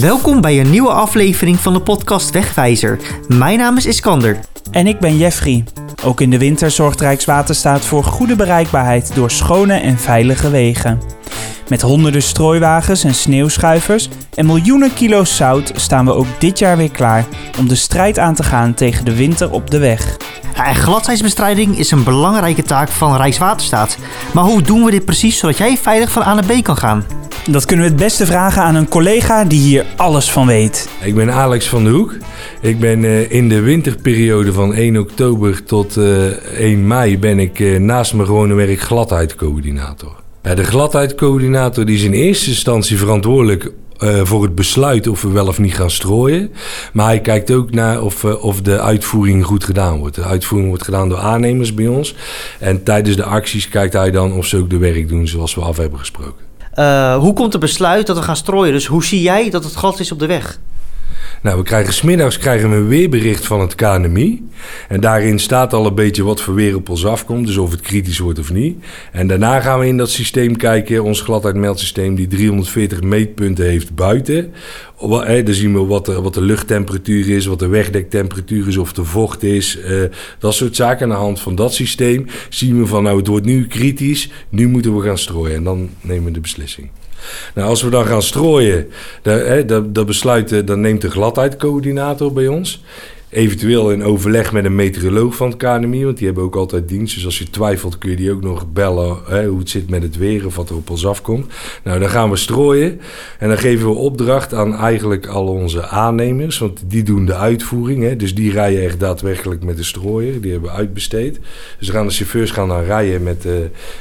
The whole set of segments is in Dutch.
Welkom bij een nieuwe aflevering van de podcast Wegwijzer. Mijn naam is Iskander. En ik ben Jeffrey. Ook in de winter zorgt Rijkswaterstaat voor goede bereikbaarheid door schone en veilige wegen. Met honderden strooiwagens en sneeuwschuivers en miljoenen kilo's zout staan we ook dit jaar weer klaar om de strijd aan te gaan tegen de winter op de weg. Ja, en gladheidsbestrijding is een belangrijke taak van Rijkswaterstaat. Maar hoe doen we dit precies zodat jij veilig van A naar B kan gaan? Dat kunnen we het beste vragen aan een collega die hier alles van weet. Ik ben Alex van de Hoek. Ik ben eh, in de winterperiode van 1 oktober tot eh, 1 mei ben ik eh, naast mijn gewone werk gladheidscoördinator. De gladheidscoördinator die is in eerste instantie verantwoordelijk eh, voor het besluit of we wel of niet gaan strooien. Maar hij kijkt ook naar of, eh, of de uitvoering goed gedaan wordt. De uitvoering wordt gedaan door aannemers bij ons. En tijdens de acties kijkt hij dan of ze ook de werk doen zoals we af hebben gesproken. Eh, hoe komt het besluit dat we gaan strooien? Dus hoe zie jij dat het glad is op de weg? Nou, we krijgen smiddags krijgen we een weerbericht van het KNMI. En daarin staat al een beetje wat voor weer op ons afkomt. Dus of het kritisch wordt of niet. En daarna gaan we in dat systeem kijken. Ons gladheidmeldsysteem die 340 meetpunten heeft buiten. Dan zien we wat de, wat de luchttemperatuur is, wat de wegdektemperatuur is, of de vocht is. eh, dat soort zaken. Aan de hand van dat systeem zien we van nou het wordt nu kritisch. Nu moeten we gaan strooien. En dan nemen we de beslissing. Nou, als we dan gaan strooien, dan, dat, dan neemt de gladheidcoördinator bij ons. Eventueel in overleg met een meteoroloog van het KNMI, want die hebben ook altijd dienst. Dus als je twijfelt kun je die ook nog bellen hè, hoe het zit met het weer of wat er op ons afkomt. Nou, dan gaan we strooien en dan geven we opdracht aan eigenlijk al onze aannemers, want die doen de uitvoering. Hè, dus die rijden echt daadwerkelijk met de strooier, die hebben uitbesteed. Dus gaan de chauffeurs gaan dan rijden met, eh,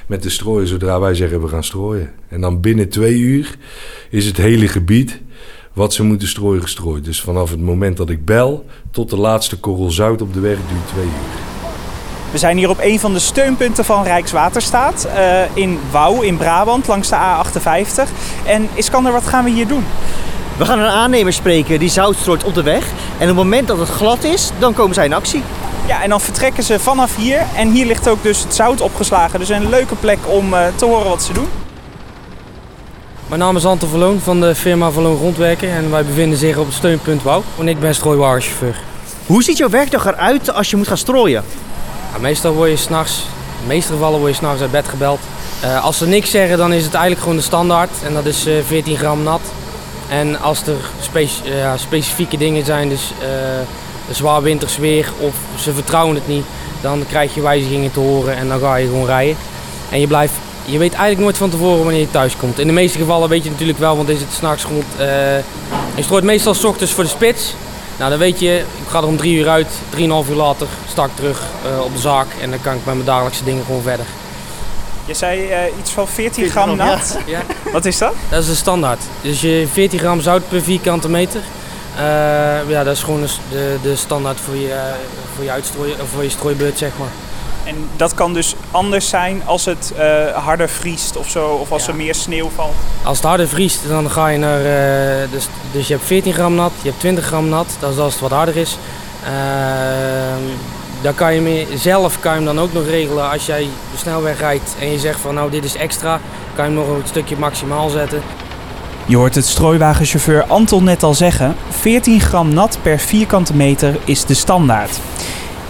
met de strooier zodra wij zeggen we gaan strooien. En dan binnen twee uur is het hele gebied wat ze moeten strooien gestrooid. Dus vanaf het moment dat ik bel tot de laatste korrel zout op de weg duurt twee uur. We zijn hier op een van de steunpunten van Rijkswaterstaat eh, in Wouw in Brabant langs de A58. En Iskander, wat gaan we hier doen? We gaan een aannemer spreken die zout strooit op de weg. En op het moment dat het glad is, dan komen zij in actie. Ja, en dan vertrekken ze vanaf hier. En hier ligt ook dus het zout opgeslagen. Dus een leuke plek om eh, te horen wat ze doen. Mijn naam is Anton Verloon van de firma Verloon Grondwerken en wij bevinden zich op het steunpunt Wouw. En ik ben strooiwagenchauffeur. Hoe ziet jouw werkdag eruit als je moet gaan strooien? Ja, meestal word je s'nachts, in de meeste gevallen word je s'nachts uit bed gebeld. Eh, als ze niks zeggen, dan is het eigenlijk gewoon de standaard en dat is eh, 14 gram nat. En als er eh, specifieke dingen zijn, dus eh, zwaar winters weer of ze vertrouwen het niet, dan krijg je wijzigingen te horen en dan ga je gewoon rijden. En je blijft je weet eigenlijk nooit van tevoren wanneer je thuis komt. In de meeste gevallen weet je natuurlijk wel, want is het s'nachts rond. eh je strooit meestal s ochtends voor de spits. Nou, dan weet je, ik ga er om drie uur uit, drieënhalf uur later sta ik terug eh, op de zaak en dan kan ik met mijn dagelijkse dingen gewoon verder. Je zei eh, iets van 14 gram gram, ja. nat. Ja. Wat is dat? Dat is de standaard. Dus je 14 gram zout per vierkante meter. Eh, ja, dat is gewoon de, de, de standaard voor je, voor je, voor je strooibeurt, zeg maar. En dat kan dus anders zijn als het eh, harder vriest of zo. Of als Ja. er meer sneeuw valt. Als het harder vriest, dan ga je naar. eh, dus, dus je hebt 14 gram nat, je hebt 20 gram nat, dat is als het wat harder is. Ehm, dan kan je mee, zelf kan je hem dan ook nog regelen als jij de snelweg rijdt en je zegt van nou dit is extra, kan je hem nog een stukje maximaal zetten. Je hoort het strooiwagenchauffeur Anton net al zeggen. 14 gram nat per vierkante meter is de standaard.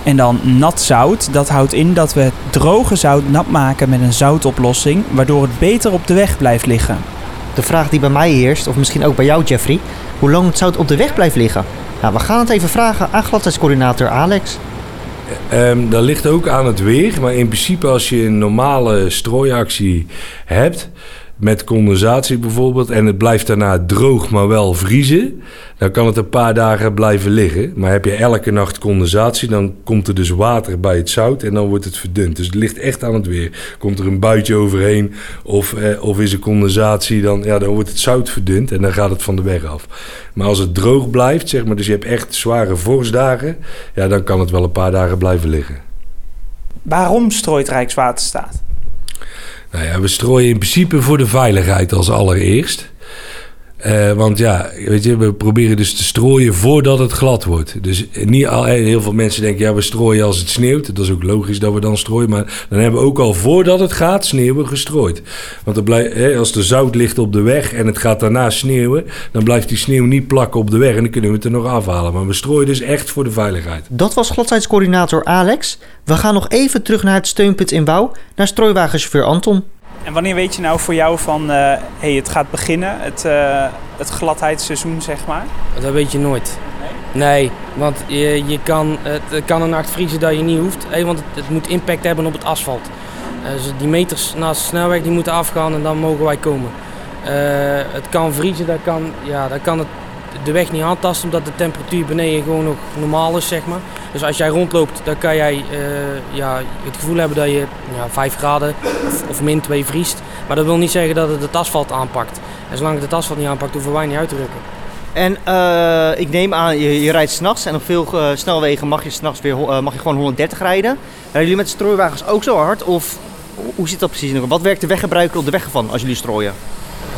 En dan nat zout, dat houdt in dat we het droge zout nat maken met een zoutoplossing, waardoor het beter op de weg blijft liggen. De vraag die bij mij heerst, of misschien ook bij jou Jeffrey, hoe lang het zout op de weg blijft liggen? Nou, we gaan het even vragen aan gladheidscoördinator Alex. Ehm, dat ligt ook aan het weer. Maar in principe als je een normale strooiactie hebt... met condensatie bijvoorbeeld... en het blijft daarna droog, maar wel vriezen... dan kan het een paar dagen blijven liggen. Maar heb je elke nacht condensatie... dan komt er dus water bij het zout en dan wordt het verdund. Dus het ligt echt aan het weer. Komt er een buitje overheen of, eh, of is er condensatie... Dan, ja, dan wordt het zout verdund en dan gaat het van de weg af. Maar als het droog blijft, zeg maar... dus je hebt echt zware vorstdagen... ja, dan kan het wel een paar dagen blijven liggen. Waarom strooit Rijkswaterstaat? Nou ja, we strooien in principe voor de veiligheid als allereerst. Eh, want ja, weet je, we proberen dus te strooien voordat het glad wordt. Dus niet al, heel veel mensen denken, ja, we strooien als het sneeuwt. Dat is ook logisch dat we dan strooien. Maar dan hebben we ook al voordat het gaat sneeuwen gestrooid. Want hè, als er zout ligt op de weg en het gaat daarna sneeuwen, dan blijft die sneeuw niet plakken op de weg en dan kunnen we het er nog afhalen. Maar we strooien dus echt voor de veiligheid. Dat was gladheidscoördinator Alex. We gaan nog even terug naar het steunpunt in bouw, naar strooiwagenchauffeur Anton. En wanneer weet je nou voor jou van, eh hey, het gaat beginnen, het, eh, het gladheidsseizoen, zeg maar? Dat weet je nooit. Nee, want je, je kan, het kan een nacht vriezen dat je niet hoeft. Hé, want het, het moet impact hebben op het asfalt. Eh, dus die meters naast de snelweg die moeten afgaan en dan mogen wij komen. Het kan vriezen, dat kan, ja, dat kan het, de weg niet aantasten omdat de temperatuur beneden gewoon nog normaal is, zeg maar. Dus als jij rondloopt, dan kan jij eh, ja, het gevoel hebben dat je ja, 5 graden of, min 2 vriest. Maar dat wil niet zeggen dat het het asfalt aanpakt. En zolang het het asfalt niet aanpakt, hoeven wij niet uit te rukken. En eh, ik neem aan, je, je rijdt s'nachts en op veel eh, snelwegen mag je s'nachts weer mag je gewoon 130 rijden. Rijden jullie met strooiwagens ook zo hard? Of ho- hoe zit dat precies? Wat werkt de weggebruiker op de weg van als jullie strooien?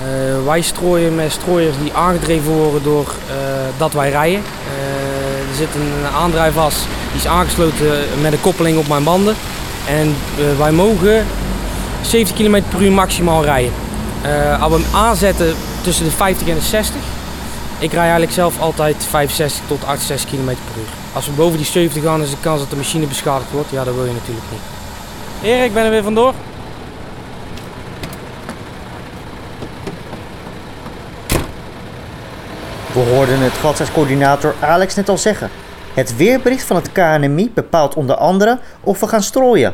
Eh, wij strooien met strooiers die aangedreven worden door eh, dat wij rijden. Eh, er zit een aandrijfas die is aangesloten met een koppeling op mijn banden. En wij mogen 70 km per uur maximaal rijden. Als we hem aanzetten tussen de 50 en de 60. Ik rij eigenlijk zelf altijd 65 tot 68 km per uur. Als we boven die 70 gaan is de kans dat de machine beschadigd wordt. Ja, dat wil je natuurlijk niet. Erik, ik ben er weer vandoor. We hoorden het gladheidscoördinator Alex net al zeggen. Het weerbericht van het KNMI bepaalt onder andere of we gaan strooien.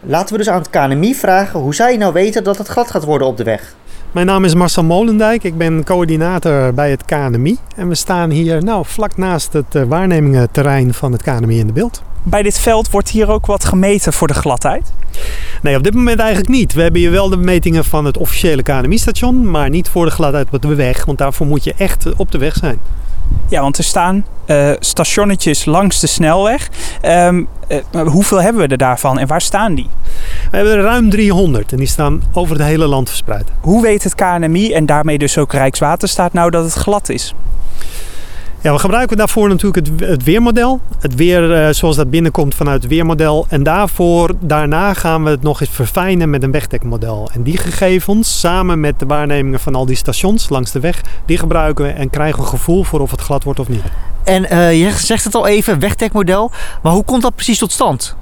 Laten we dus aan het KNMI vragen hoe zij nou weten dat het glad gaat worden op de weg. Mijn naam is Marcel Molendijk. Ik ben coördinator bij het KNMI. En we staan hier nou, vlak naast het eh, waarnemingenterrein van het KNMI in de beeld. Bij dit veld wordt hier ook wat gemeten voor de gladheid. Nee, op dit moment eigenlijk niet. We hebben hier wel de metingen van het officiële KNMI-station, maar niet voor de gladheid op de weg. Want daarvoor moet je echt op de weg zijn. Ja, want er staan eh, stationnetjes langs de snelweg. Ehm, eh, hoeveel hebben we er daarvan en waar staan die? We hebben er ruim 300 en die staan over het hele land verspreid. Hoe weet het KNMI en daarmee dus ook Rijkswaterstaat nou dat het glad is? Ja, we gebruiken daarvoor natuurlijk het, het weermodel. Het weer eh, zoals dat binnenkomt vanuit het weermodel. En daarvoor, daarna gaan we het nog eens verfijnen met een wegdekmodel. En die gegevens, samen met de waarnemingen van al die stations langs de weg, die gebruiken we en krijgen we een gevoel voor of het glad wordt of niet. En eh, je zegt het al even, wegdekmodel. Maar hoe komt dat precies tot stand?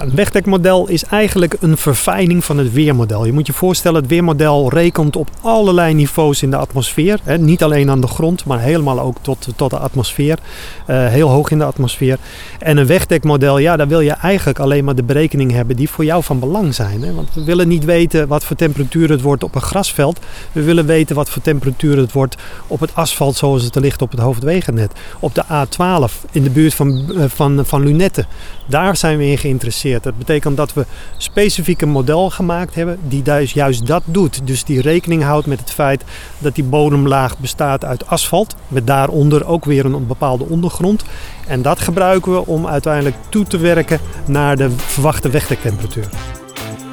Het wegdekmodel is eigenlijk een verfijning van het weermodel. Je moet je voorstellen, het weermodel rekent op allerlei niveaus in de atmosfeer. Hè. Niet alleen aan de grond, maar helemaal ook tot, tot de atmosfeer. Eh, heel hoog in de atmosfeer. En een wegdekmodel, ja, daar wil je eigenlijk alleen maar de berekeningen hebben die voor jou van belang zijn. Hè. Want we willen niet weten wat voor temperatuur het wordt op een grasveld. We willen weten wat voor temperatuur het wordt op het asfalt zoals het er ligt op het hoofdwegennet. Op de A12 in de buurt van, eh, van, van Lunetten. Daar zijn we in geïnteresseerd. Dat betekent dat we specifiek een model gemaakt hebben die juist dat doet. Dus die rekening houdt met het feit dat die bodemlaag bestaat uit asfalt. Met daaronder ook weer een bepaalde ondergrond. En dat gebruiken we om uiteindelijk toe te werken naar de verwachte wegdektemperatuur.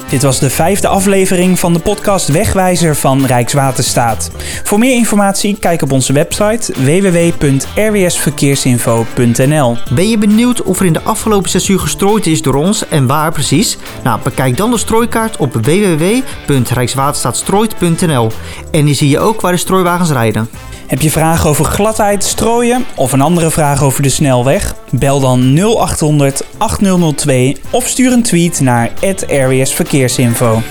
Dit was de vijfde aflevering van de podcast Wegwijzer van Rijkswaterstaat. Voor meer informatie kijk op onze website www.rwsverkeersinfo.nl. Ben je benieuwd of er in de afgelopen 6 uur gestrooid is door ons en waar precies? Nou, bekijk dan de strooikaart op www.rijkswaterstaatstrooit.nl. En die zie je ook waar de strooiwagens rijden. Heb je vragen over gladheid, strooien of een andere vraag over de snelweg? Bel dan 0800 8002 of stuur een tweet naar @rwsverkeersinfo.